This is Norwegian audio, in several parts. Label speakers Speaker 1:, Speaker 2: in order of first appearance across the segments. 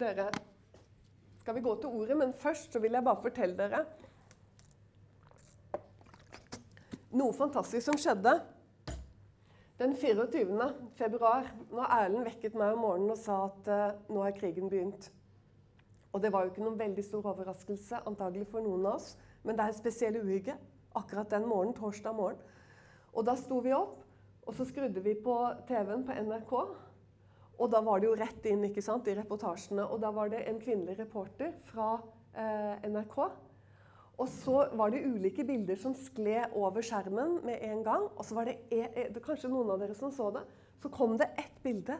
Speaker 1: dere skal vi gå til ordet, men først så vil jeg bare fortelle dere noe fantastisk som skjedde den 24. februar, når Erlend vekket meg om morgenen og sa at uh, nå er krigen begynt. Og det var jo ikke noen veldig stor overraskelse, antagelig for noen av oss, men det er en spesiell uhygge akkurat den morgenen, torsdag morgen. Og da sto vi opp, og så skrudde vi på TV-en på NRK. Og da var det jo rett inn ikke sant, i reportasjene. Og da var det en kvinnelig reporter fra eh, NRK og så var det ulike bilder som skled over skjermen med en gang. Og så var det, e, e, kanskje noen av dere som så det. Så kom det ett bilde.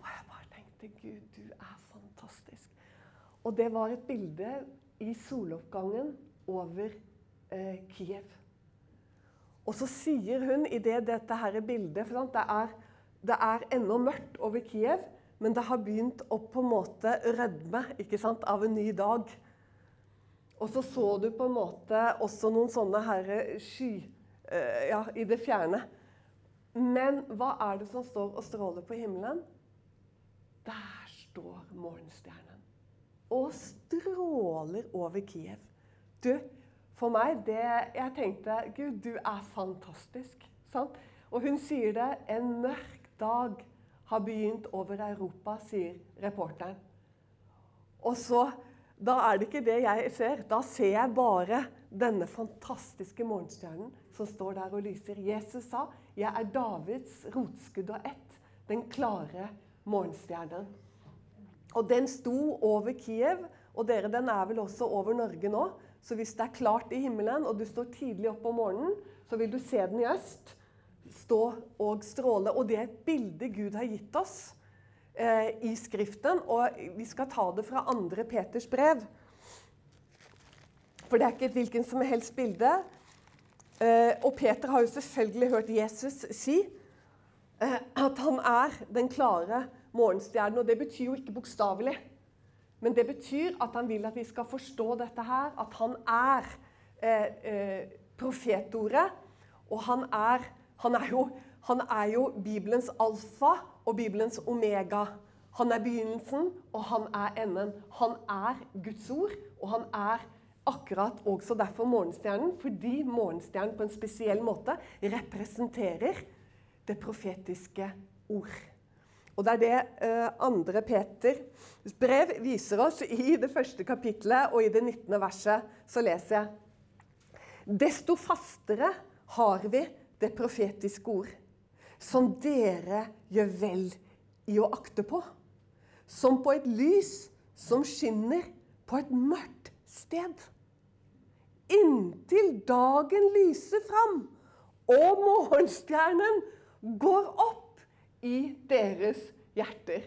Speaker 1: Og jeg bare tenkte Gud, du er fantastisk. Og det var et bilde i soloppgangen over eh, Kiev. Og så sier hun i det dette her bildet for sant, det er, det er ennå mørkt over Kiev, men det har begynt å på en måte rødme ikke sant, av en ny dag. Og så så du på en måte også noen sånne her sky uh, ja, i det fjerne. Men hva er det som står og stråler på himmelen? Der står morgenstjernen. Og stråler over Kiev. Du, for meg det Jeg tenkte Gud, du er fantastisk. Sant? Og hun sier det. En mørk dag har begynt over Europa, sier reporteren. Og så da er det ikke det jeg ser. Da ser jeg bare denne fantastiske morgenstjernen som står der og lyser. Jesus sa, 'Jeg er Davids rotskudd og ett, den klare morgenstjernen'. Og den sto over Kiev, og dere, den er vel også over Norge nå. Så hvis det er klart i himmelen, og du står tidlig opp om morgenen, så vil du se den i øst stå og stråle. Og det er et bilde Gud har gitt oss eh, i Skriften. Og vi skal ta det fra andre Peters brev. For det er ikke et hvilken som helst bilde. Eh, og Peter har jo selvfølgelig hørt Jesus si eh, at han er den klare morgenstjernen. Og det betyr jo ikke bokstavelig. Men det betyr at han vil at vi skal forstå dette her. At han er eh, eh, profetordet. Og han er, han er jo han er jo Bibelens alfa og Bibelens omega. Han er begynnelsen, og han er enden. Han er Guds ord, og han er akkurat også derfor morgenstjernen, fordi morgenstjernen på en spesiell måte representerer det profetiske ord. Og Det er det uh, andre Peters brev viser oss i det første kapitlet og i det 19. verset. Så leser jeg Desto fastere har vi det profetiske ord som dere gjør vel i å akte på. Som på et lys som skinner på et mørkt sted. Inntil dagen lyser fram og morgenstjernen går opp i deres hjerter.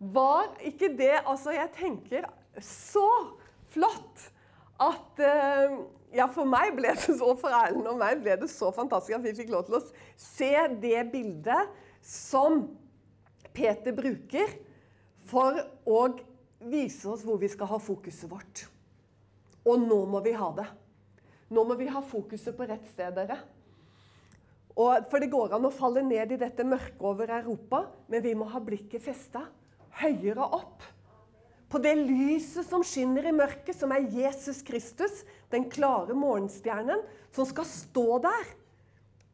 Speaker 1: Var ikke det Altså, jeg tenker så flott at uh, ja, for meg ble det så for Erlend og meg ble det så fantastisk at vi fikk lov til å se det bildet som Peter bruker for å vise oss hvor vi skal ha fokuset vårt. Og nå må vi ha det. Nå må vi ha fokuset på rett sted, dere. Og, for det går an å falle ned i dette mørket over Europa, men vi må ha blikket festa høyere opp på det lyset som skinner i mørket, som er Jesus Kristus, den klare morgenstjernen, som skal stå der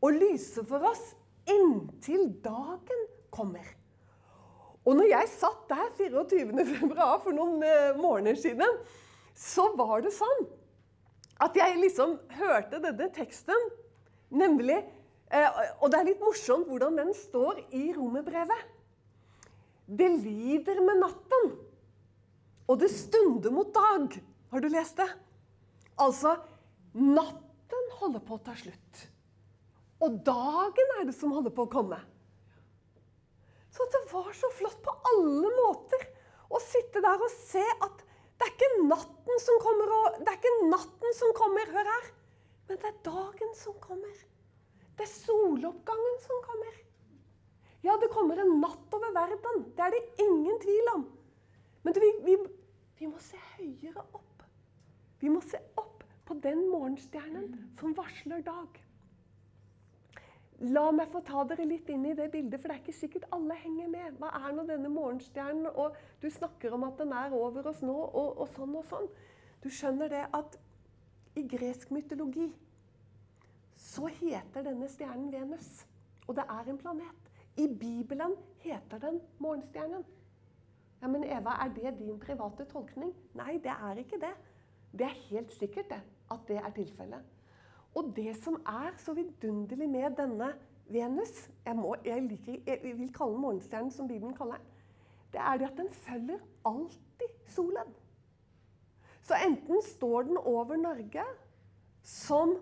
Speaker 1: og lyse for oss inntil dagen kommer. Og når jeg satt der 24.2. for noen uh, måneder siden, så var det sånn at jeg liksom hørte denne teksten, nemlig uh, Og det er litt morsomt hvordan den står i romerbrevet. Det lider med natten. Og det stunder mot dag. Har du lest det? Altså Natten holder på å ta slutt. Og dagen er det som holder på å komme. Så det var så flott på alle måter å sitte der og se at det er ikke natten som kommer, og, det er ikke natten som kommer, hør her, men det er dagen som kommer. Det er soloppgangen som kommer. Ja, det kommer en natt over verden. Det er det ingen tvil om. Men vi, vi, vi, må se høyere opp. Vi må se opp på den morgenstjernen som varsler dag. La meg få ta dere litt inn i det bildet, for det er ikke sikkert alle henger med. Hva er nå denne morgenstjernen? Og du snakker om at den er over oss nå, og, og sånn og sånn. Du skjønner det at i gresk mytologi så heter denne stjernen Venus. Og det er en planet. I Bibelen heter den morgenstjernen. Ja, Men Eva, er det din private tolkning? Nei, det er ikke det. Det er helt sikkert det, at det er tilfellet. Og det som er så vidunderlig med denne Venus Jeg, må, jeg, liker, jeg vil kalle den morgenstjernen, som Bibelen kaller den. Det er det at den følger alltid solen. Så enten står den over Norge som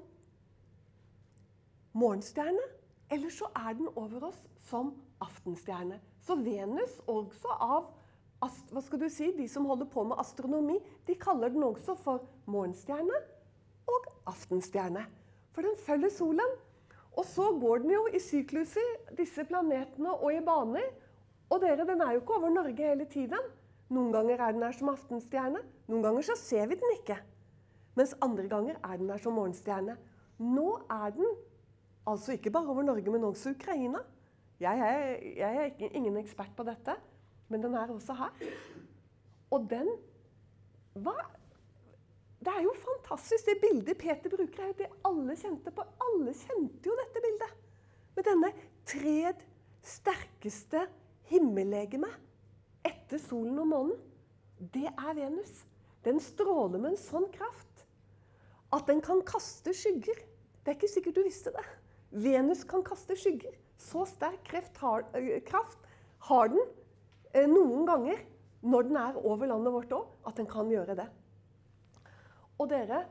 Speaker 1: morgenstjerne, eller så er den over oss som aftenstjerne. Så Venus, også av hva skal du si, de som holder på med astronomi, de kaller den også for morgenstjerne og aftenstjerne. For den følger solen. Og så går den jo i sykluser, disse planetene, og i baner. Og dere, den er jo ikke over Norge hele tiden. Noen ganger er den her som aftenstjerne. Noen ganger så ser vi den ikke. Mens andre ganger er den her som morgenstjerne. Nå er den altså ikke bare over Norge, men også Ukraina. Jeg er, jeg er ikke, ingen ekspert på dette, men den er også her. Og den hva, det er jo fantastisk. Det bildet Peter bruker, er det alle kjente på. Alle kjente jo dette bildet. Med denne tred sterkeste himmellegemet etter solen og månen. Det er Venus. Den stråler med en sånn kraft at den kan kaste skygger. Det er ikke sikkert du visste det. Venus kan kaste skygger. Så sterk har, kraft har den eh, noen ganger når den er over landet vårt òg, at den kan gjøre det. Og dere,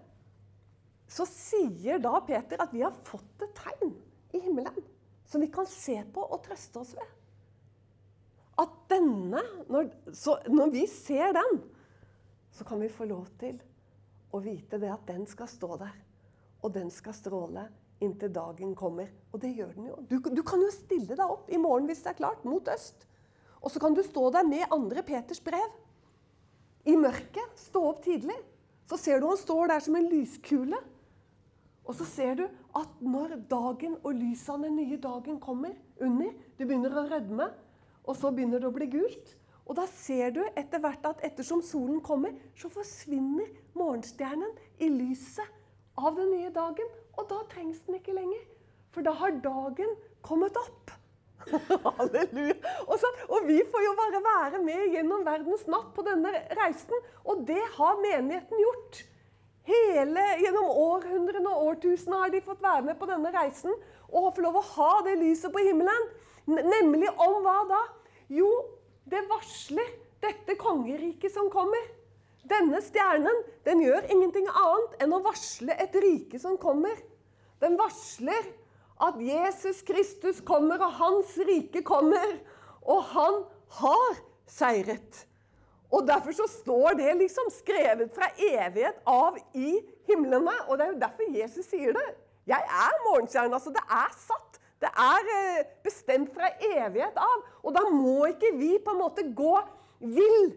Speaker 1: så sier da Peter at vi har fått et tegn i himmelen som vi kan se på og trøste oss ved. At denne Når, så, når vi ser den, så kan vi få lov til å vite det at den skal stå der. Og den skal stråle inntil dagen kommer. Og det gjør den jo. Du, du kan jo stille deg opp i morgen hvis det er klart, mot øst. Og så kan du stå der med andre Peters brev. I mørket. Stå opp tidlig. Så ser du han står der som en lyskule. Og så ser du at når dagen og lyset den nye dagen kommer under Du begynner å rødme, og så begynner det å bli gult. Og da ser du etter hvert at ettersom solen kommer, så forsvinner morgenstjernen i lyset av den nye dagen. Og da trengs den ikke lenger. For da har dagen kommet opp. Halleluja. Og, så, og, vi får jo bare være med gjennom verdens natt på denne reisen. Og det har menigheten gjort. Hele, Gjennom århundrene og årtusener har de fått være med på denne reisen og få lov å ha det lyset på himmelen. Nemlig om hva da? Jo, det varsler dette kongeriket som kommer. Denne stjernen den gjør ingenting annet enn å varsle et rike som kommer. Den varsler at Jesus Kristus kommer, og hans rike kommer. Og han har seiret. Og Derfor så står det liksom skrevet fra evighet av i himlene. Og det er jo derfor Jesus sier det. Jeg er morgenstjerna. Altså, det er satt. Det er eh, bestemt fra evighet av. Og da må ikke vi på en måte gå vill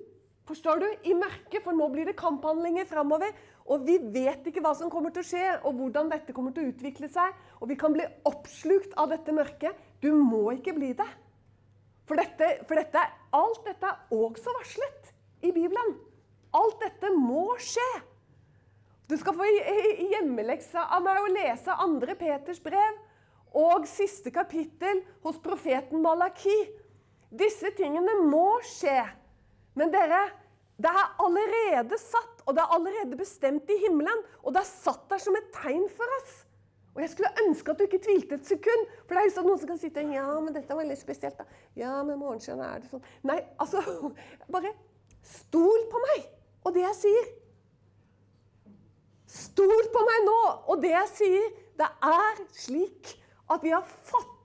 Speaker 1: forstår du, i mørket, for nå blir det kamphandlinger framover. Og vi vet ikke hva som kommer til å skje, og hvordan dette kommer til å utvikle seg. Og vi kan bli oppslukt av dette mørket. Du må ikke bli det. For, dette, for dette, alt dette er også varslet i Bibelen. Alt dette må skje. Du skal få hjemmelekse av meg å lese 2. Peters brev og siste kapittel hos profeten Malaki. Disse tingene må skje. Men dere, det er allerede satt, og det er allerede bestemt i himmelen. Og det er satt der som et tegn for oss. Og jeg skulle ønske at du ikke tvilte et sekund. For det er liksom noen som kan sitte Ja, men dette er veldig spesielt, da. Ja, men morgenskjønn er det sånn. Nei, altså Bare stol på meg og det jeg sier. Stol på meg nå og det jeg sier. Det er slik at vi har fått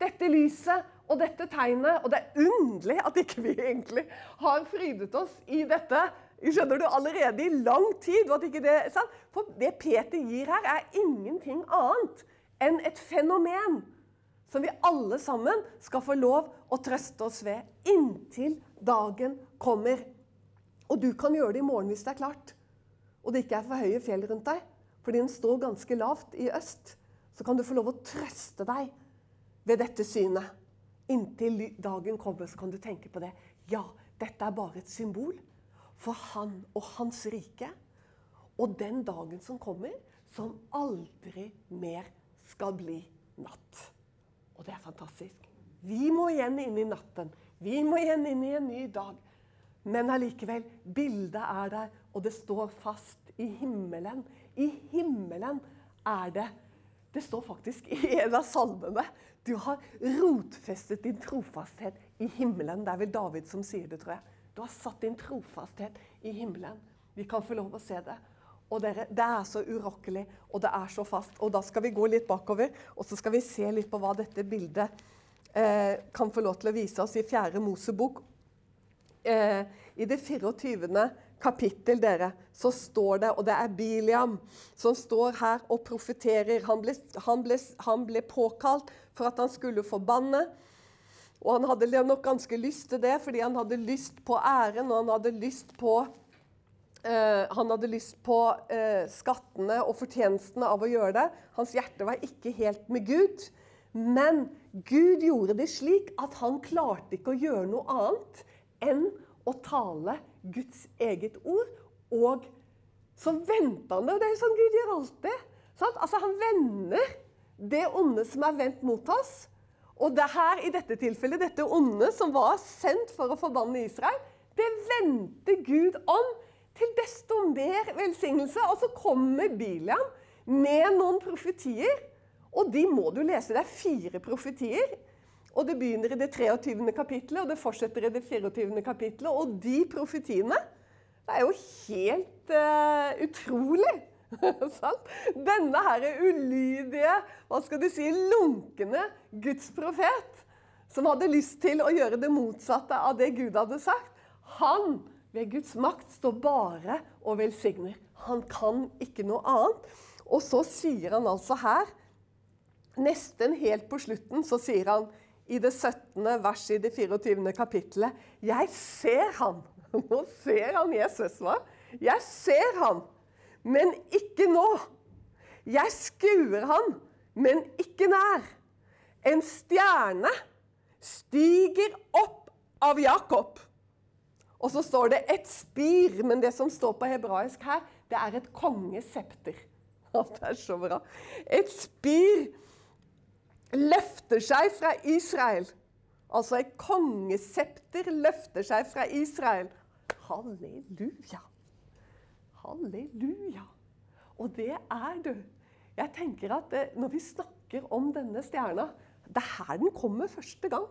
Speaker 1: dette lyset og dette tegnet Og det er underlig at ikke vi egentlig har frydet oss i dette skjønner du, allerede i lang tid. det? For det Peter gir her, er ingenting annet enn et fenomen som vi alle sammen skal få lov å trøste oss ved inntil dagen kommer. Og du kan gjøre det i morgen hvis det er klart, og det ikke er for høye fjell rundt deg. Fordi den står ganske lavt i øst. Så kan du få lov å trøste deg ved dette synet. Inntil dagen kommer, så kan du tenke på det. Ja, dette er bare et symbol for han og hans rike. Og den dagen som kommer, som aldri mer skal bli natt. Og det er fantastisk. Vi må igjen inn i natten. Vi må igjen inn i en ny dag. Men allikevel, bildet er der, og det står fast i himmelen. I himmelen er det Det står faktisk i en av salmene. Du har rotfestet din trofasthet i himmelen. Det er vel David som sier det, tror jeg. Du har satt din trofasthet i himmelen. Vi kan få lov å se det. Og dere, Det er så urokkelig, og det er så fast. Og Da skal vi gå litt bakover, og så skal vi se litt på hva dette bildet eh, kan få lov til å vise oss i 4. Mosebok. Eh, I det 24. kapittel dere, så står det, og det er Biliam som står her og profeterer. Han ble, han, ble, han ble påkalt for at han skulle forbanne. Og han hadde nok ganske lyst til det, fordi han hadde lyst på æren, og han hadde lyst på han hadde lyst på uh, skattene og fortjenestene av å gjøre det. Hans hjerte var ikke helt med Gud. Men Gud gjorde det slik at han klarte ikke å gjøre noe annet enn å tale Guds eget ord. Og så venter han det. Og det er jo sånn Gud gjør alltid. Sant? Altså, han vender det onde som er vendt mot oss. Og det her, i dette tilfellet, dette onde som var sendt for å forbanne Israel, det vendte Gud om til desto mer velsignelse. Og så kommer Biliam med noen profetier. Og de må du lese. Det er fire profetier. Og Det begynner i det 23. kapittelet, og det fortsetter i det 24. kapittelet. Og de profetiene Det er jo helt uh, utrolig. Denne her ulydige, hva skal du si, lunkne Guds profet, som hadde lyst til å gjøre det motsatte av det Gud hadde sagt, han ved Guds makt står bare og velsigner. Han kan ikke noe annet. Og så sier han altså her, nesten helt på slutten, så sier han i det 17. verset i det 24. kapittelet Jeg ser han. Nå ser han Jesus, hva? Jeg ser han, men ikke nå. Jeg skuer han, men ikke nær. En stjerne stiger opp av Jakob. Og så står det 'et spir', men det som står på hebraisk her, det er et kongesepter. det er så bra. Et spir løfter seg fra Israel. Altså et kongesepter løfter seg fra Israel. Halleluja. Halleluja. Og det er du. Jeg tenker at eh, Når vi snakker om denne stjerna Det er her den kommer første gang.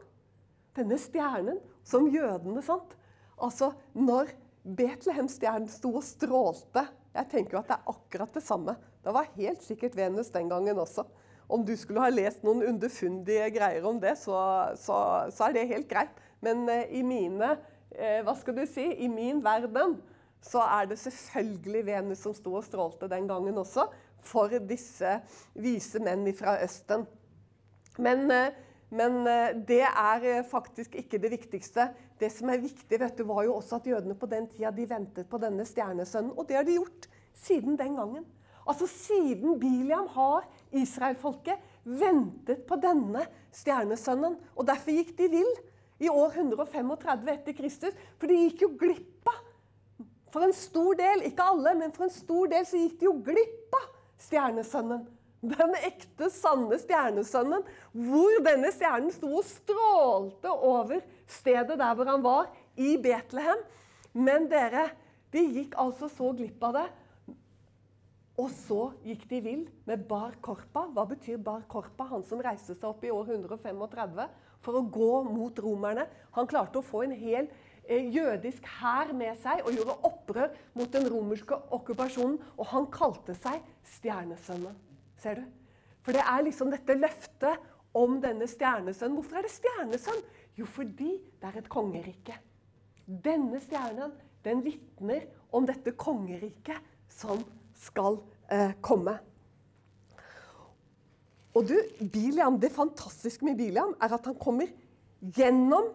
Speaker 1: Denne stjernen som jødene sant? Altså, når Betlehemstjernen sto og strålte Jeg tenker jo at det er akkurat det samme. Det var helt sikkert Venus den gangen også. Om du skulle ha lest noen underfundige greier om det, så, så, så er det helt greit. Men eh, i mine eh, Hva skal du si? I min verden så er det selvfølgelig Venus som sto og strålte den gangen også. For disse vise menn fra Østen. Men eh, men eh, det er eh, faktisk ikke det viktigste. Det som er viktig, vet du, var jo også at jødene på den tida de ventet på denne stjernesønnen. Og det har de gjort siden den gangen. Altså Siden Biliam har israelfolket ventet på denne stjernesønnen. Og derfor gikk de vill i år 135 etter Kristus. For de gikk jo glipp av For en stor del, ikke alle, men for en stor del så gikk de jo glipp av stjernesønnen. Den ekte, sanne stjernesønnen. Hvor denne stjernen sto og strålte over stedet der hvor han var, i Betlehem. Men dere, de gikk altså så glipp av det. Og så gikk de vill med Bar Korpa. Hva betyr Bar Korpa? Han som reiste seg opp i år 135 for å gå mot romerne. Han klarte å få en hel eh, jødisk hær med seg og gjorde opprør mot den romerske okkupasjonen. Og han kalte seg Stjernesønnen. Ser du? For det er liksom dette løftet om denne stjernesønnen. Hvorfor er det stjernesønn? Jo, fordi det er et kongerike. Denne stjernen den vitner om dette kongeriket som skal eh, komme. Og du, Biliam, Det fantastiske med Biliam er at han kommer gjennom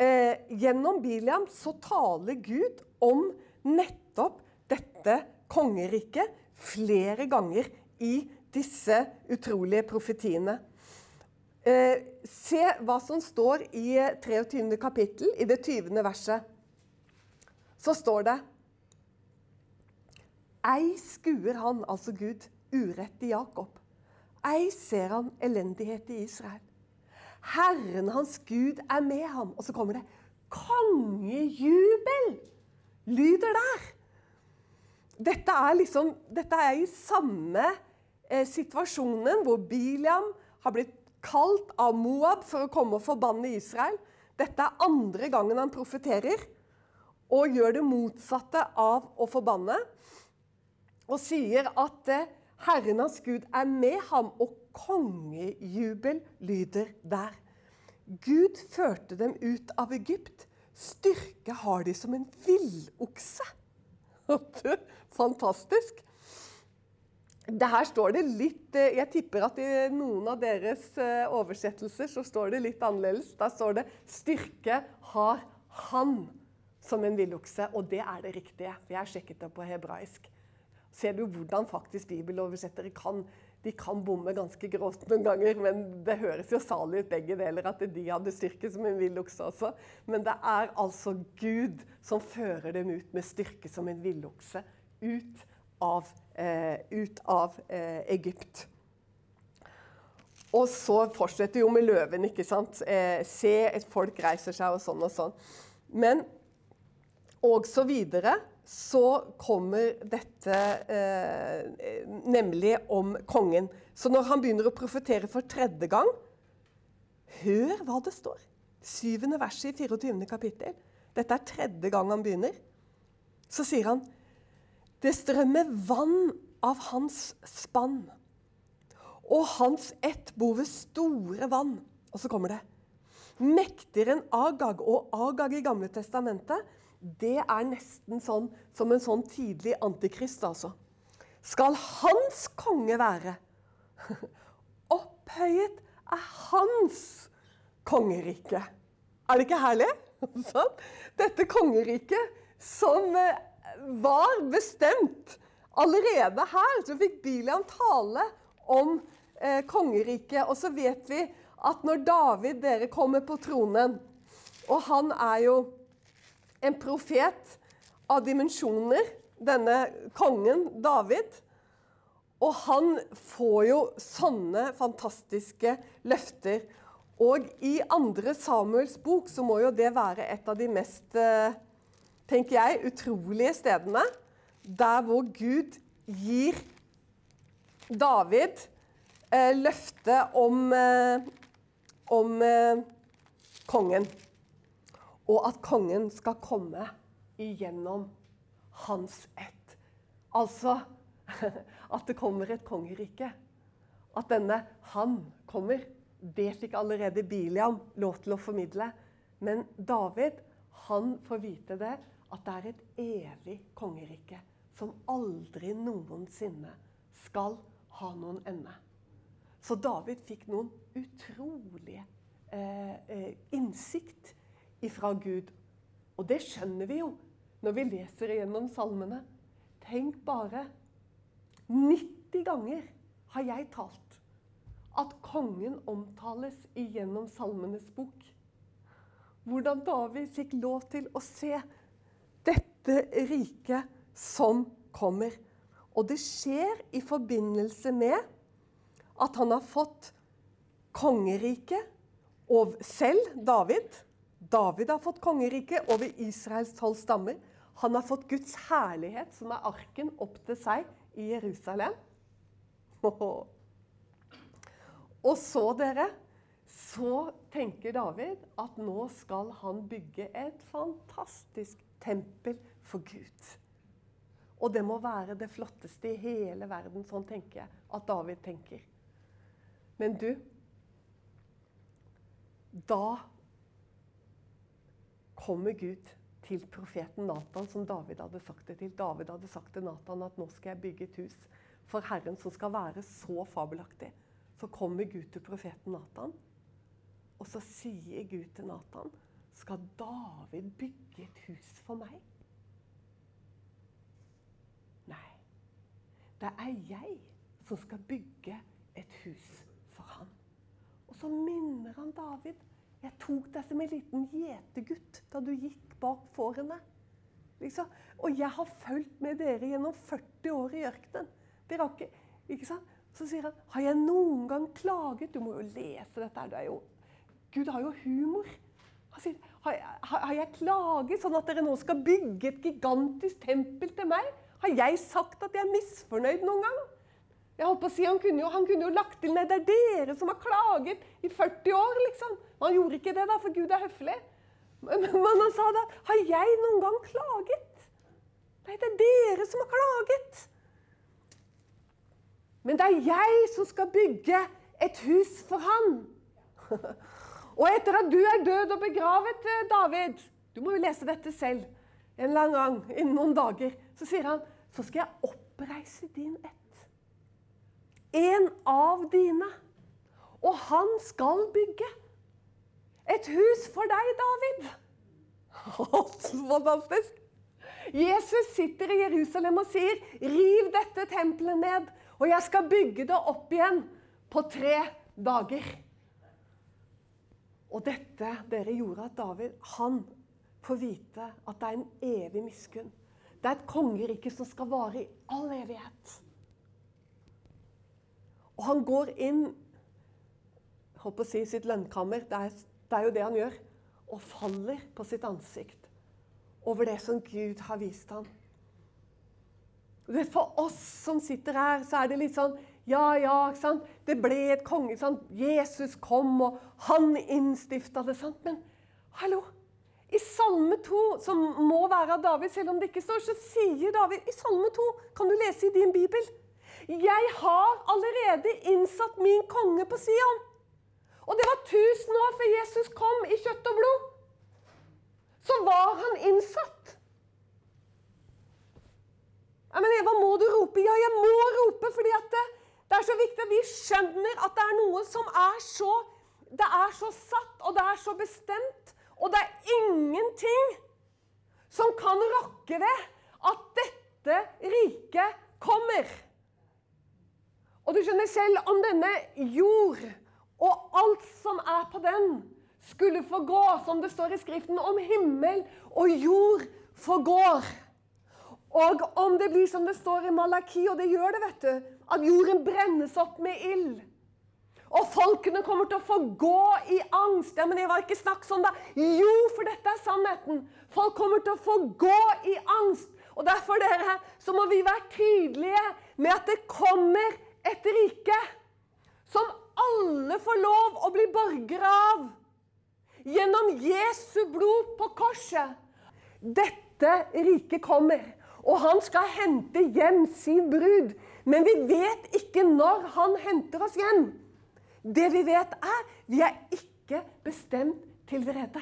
Speaker 1: eh, Gjennom Biliam så taler Gud om nettopp dette kongeriket flere ganger i disse utrolige profetiene. Eh, se hva som står i 23. kapittel, i det 20. verset. Så står det Ei skuer han, altså Gud, urett i Jakob. Ei ser han elendighet i Israel. Herren hans Gud er med ham. Og så kommer det kongejubel! Lyder der. Dette er liksom Dette er i samme eh, situasjonen hvor Biliam har blitt kalt av Moab for å komme og forbanne Israel. Dette er andre gangen han profeterer og gjør det motsatte av å forbanne. Og sier at eh, Herren hans Gud er med ham, og kongejubel lyder der. Gud førte dem ut av Egypt. Styrke har de som en villokse. Fantastisk. Det her står det litt eh, Jeg tipper at i noen av deres eh, oversettelser så står det litt annerledes. Der står det 'Styrke har han som en villokse'. Og det er det riktige. Jeg har sjekket det på hebraisk. Ser du hvordan faktisk bibeloversettere kan de kan bomme ganske grovt noen ganger, men det høres jo salig ut begge deler at de hadde styrke som en villokse også. Men det er altså Gud som fører dem ut med styrke som en villokse ut av, eh, ut av eh, Egypt. Og så fortsetter jo med løven. ikke sant? Eh, se folk reiser seg og sånn og sånn. Men og så videre så kommer dette eh, nemlig om kongen. Så når han begynner å profetere for tredje gang Hør hva det står. Syvende verset i 24. kapittel. Dette er tredje gang han begynner. Så sier han det strømmer vann av hans spann, og hans ett bor ved store vann. Og så kommer det. Mektigere enn Agag. Og Agag i Gamle testamentet det er nesten sånn som en sånn tidlig antikrist, altså. Skal hans konge være? Opphøyet er hans kongerike. Er det ikke herlig? Sånn. Dette kongeriket som eh, var bestemt allerede her, så fikk Bilian tale om eh, kongeriket. Og så vet vi at når David dere kommer på tronen, og han er jo en profet av dimensjoner, denne kongen David. Og han får jo sånne fantastiske løfter. Og i andre Samuels bok så må jo det være et av de mest eh, tenker jeg, utrolige stedene. Der hvor Gud gir David eh, løfte om, eh, om eh, kongen og at kongen skal komme igjennom hans ett. Altså at det kommer et kongerike. At denne han kommer. Det fikk allerede Biliam lov til å formidle. Men David han får vite det, at det er et evig kongerike som aldri noensinne skal ha noen ende. Så David fikk noen utrolige eh, eh innsikt ifra Gud. Og det skjønner vi jo når vi leser igjennom salmene. Tenk bare 90 ganger har jeg talt at kongen omtales igjennom Salmenes bok. Hvordan David fikk lov til å se dette riket som kommer. Og det skjer i forbindelse med at han har fått kongeriket og selv, David, David har fått kongeriket over Israels tolv stammer. Han har fått Guds herlighet, som er arken, opp til seg i Jerusalem. Og så, dere, så tenker David at nå skal han bygge et fantastisk tempel for Gud. Og det må være det flotteste i hele verden. Sånn tenker jeg at David tenker. Men du Da kommer Gud til profeten Natan, som David hadde sagt det til. David hadde sagt til Natan at nå skal jeg bygge et hus for Herren som skal være så fabelaktig. Så kommer Gud til profeten Natan, og så sier Gud til Natan skal David bygge et hus for meg? Nei. Det er jeg som skal bygge et hus for han. Og så minner han David Jeg tok deg som en liten gjetergutt da du gikk bak fårene. Liksom. Og jeg har fulgt med dere gjennom 40 år i ørkenen. Dere har ikke, ikke sant? Så sier han, 'Har jeg noen gang klaget?' Du må jo lese dette. det er jo, Gud har jo humor. Han sier, har jeg, har jeg klaget sånn at dere nå skal bygge et gigantisk tempel til meg? Har jeg sagt at jeg er misfornøyd noen gang? Jeg holdt på å si, Han kunne jo, han kunne jo lagt til Nei, det er dere som har klaget i 40 år. liksom. Han gjorde ikke det, da, for Gud er høflig. Men, men han sa da Har jeg noen gang klaget? Nei, det er dere som har klaget. Men det er jeg som skal bygge et hus for han. Og etter at du er død og begravet, eh, David Du må jo lese dette selv en lang gang innen noen dager. Så sier han så skal jeg oppreise din ett. En av dine. Og han skal bygge et hus for deg, David. Fantastisk! Jesus sitter i Jerusalem og sier, 'Riv dette tempelet ned, og jeg skal bygge det opp igjen på tre dager.' Og dette dere gjorde at David han får vite at det er en evig miskunn. Det er et kongerike som skal vare i all evighet. Og han går inn holdt på å si sitt lønnkammer. Det er, det er jo det han gjør. Og faller på sitt ansikt over det som Gud har vist ham. For oss som sitter her, så er det litt sånn Ja, ja, ikke sant? det ble et konge. Sant? Jesus kom, og han innstifta det. Sant? Men hallo! I Salme 2, som må være av David, selv om det ikke står, så sier David i Salme 2, kan du lese i din bibel Jeg har allerede innsatt min konge på Sion. Og det var tusen år før Jesus kom i kjøtt og blod. Så var han innsatt. Ja, men Eva, må du rope? Ja, jeg må rope, fordi det, det, er så viktig at vi skjønner at det er noe som er så Det er så satt, og det er så bestemt. Og det er ingenting som kan rokke ved at dette riket kommer. Og du skjønner selv, om denne jord og alt som er på den, skulle forgå, som det står i Skriften, om himmel og jord forgår. Og om det blir som det står i Malaki, og det gjør det, vet du, at jorden brennes opp med ild. Og folkene kommer til å få gå i angst. Ja, men det var ikke snakk sånn, da. Jo, for dette er sannheten. Folk kommer til å få gå i angst. Og derfor, dere, så må vi være tydelige med at det kommer et rike som alle får lov å bli borgere av. Gjennom Jesu blod på korset. Dette riket kommer, og han skal hente hjem sin brud. Men vi vet ikke når han henter oss hjem. Det vi vet, er vi er ikke bestemt til vrede.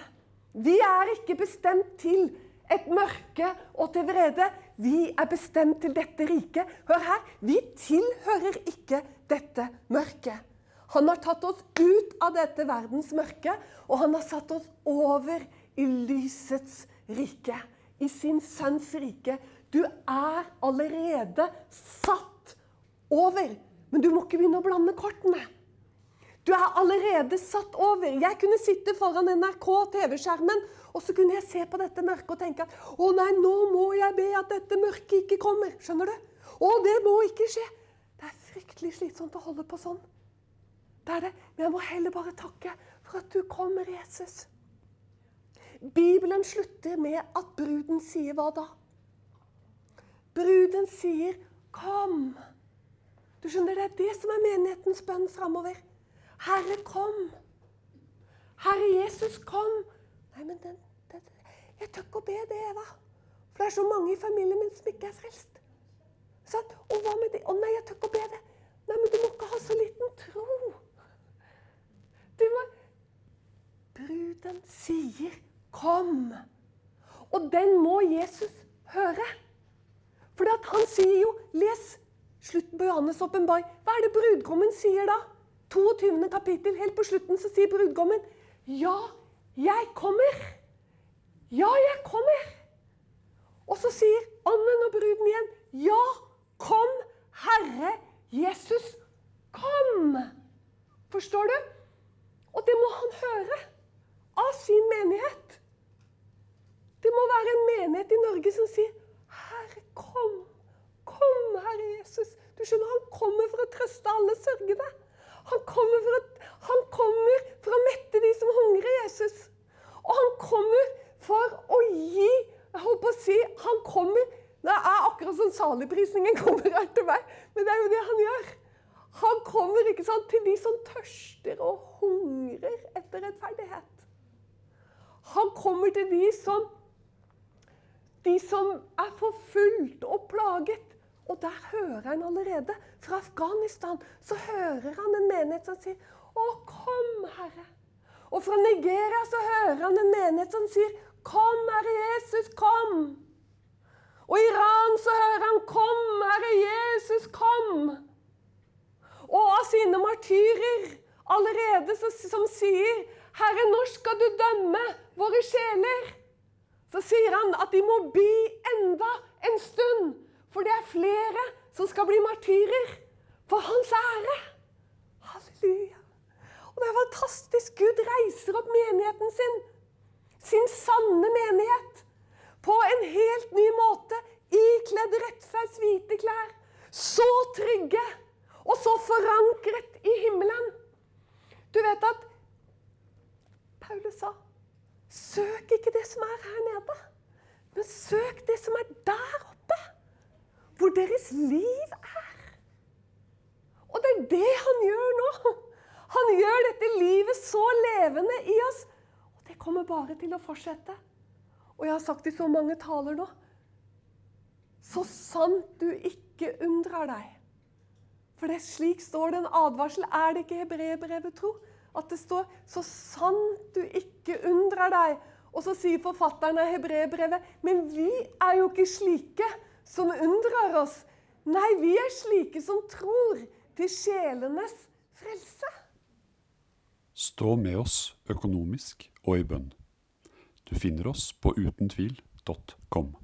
Speaker 1: Vi er ikke bestemt til et mørke og til vrede. Vi er bestemt til dette riket. Hør her, vi tilhører ikke dette mørket. Han har tatt oss ut av dette verdens mørke, og han har satt oss over i lysets rike. I sin sønns rike. Du er allerede satt over. Men du må ikke begynne å blande kortene. Du er allerede satt over. Jeg kunne sitte foran NRK TV-skjermen og så kunne jeg se på dette mørket og tenke at å nei, nå må jeg be at dette mørket ikke kommer. Skjønner du? Å, det må ikke skje. Det er fryktelig slitsomt å holde på sånn. Det er det. Men jeg må heller bare takke for at du kommer, Jesus. Bibelen slutter med at bruden sier hva da? Bruden sier 'kom'. Du skjønner, Det er det som er menighetens bønn framover. Herre, kom. Herre Jesus, kom. Nei, men den, den, Jeg tør ikke å be det, Eva. For det er så mange i familien min som ikke er frelst. Sånn? Og hva med det? Å nei, jeg tør ikke å be det. Nei, men du må ikke ha så liten tro. Du må Bruden sier 'kom'. Og den må Jesus høre. For han sier jo Les slutten på Johannes' åpenbaring. Hva er det brudgommen sier da? 22. kapittel, helt på slutten, så sier brudgommen Ja, jeg kommer. Ja, jeg kommer. Og så sier ånden og bruden igjen Ja, kom, Herre Jesus, kom. Forstår du? Og det må han høre av sin menighet. Det må være en menighet i Norge som sier, 'Herre, kom. Kom, Herre Jesus.' Du skjønner, Han kommer for å trøste alle sørgende. Han kommer, for å, han kommer for å mette de som hungrer, Jesus. Og han kommer for å gi jeg holdt på å si, Han kommer Det er akkurat som saligprisningen kommer her til meg, men det er jo det han gjør. Han kommer ikke sant, til de som tørster og hungrer etter rettferdighet. Han kommer til de som, de som er forfulgt og plaget. Og der hører han allerede. Fra Afghanistan så hører han en menighet som sier 'Å, kom, Herre'. Og fra Nigeria så hører han en menighet som sier 'Kom, Herre Jesus, kom'. Og i Iran så hører han 'Kom, Herre Jesus, kom'. Og av sine martyrer allerede som sier 'Herre, når skal du dømme våre sjeler?' Så sier han at de må bi enda en stund, for det er flere som skal bli martyrer for hans ære. Halleluja. Og det er fantastisk. Gud reiser opp menigheten sin, sin sanne menighet, på en helt ny måte, ikledd rettferds hvite klær. Så trygge og så forankret i himmelen. Du vet at Paulus sa Søk ikke det som er her nede, men søk det som er der oppe. Hvor deres liv er. Og det er det han gjør nå. Han gjør dette livet så levende i oss. Og det kommer bare til å fortsette. Og jeg har sagt i så mange taler nå. Så sant du ikke undrer deg. For det er slik står det en advarsel. Er det ikke hebreerbrevet, tro? At det står 'så sant du ikke undrer deg'. Og så sier forfatteren av hebreerbrevet 'men vi er jo ikke slike som undrer oss'. Nei, vi er slike som tror til sjelenes frelse.
Speaker 2: Stå med oss økonomisk og i bønn. Du finner oss på utentvil.com.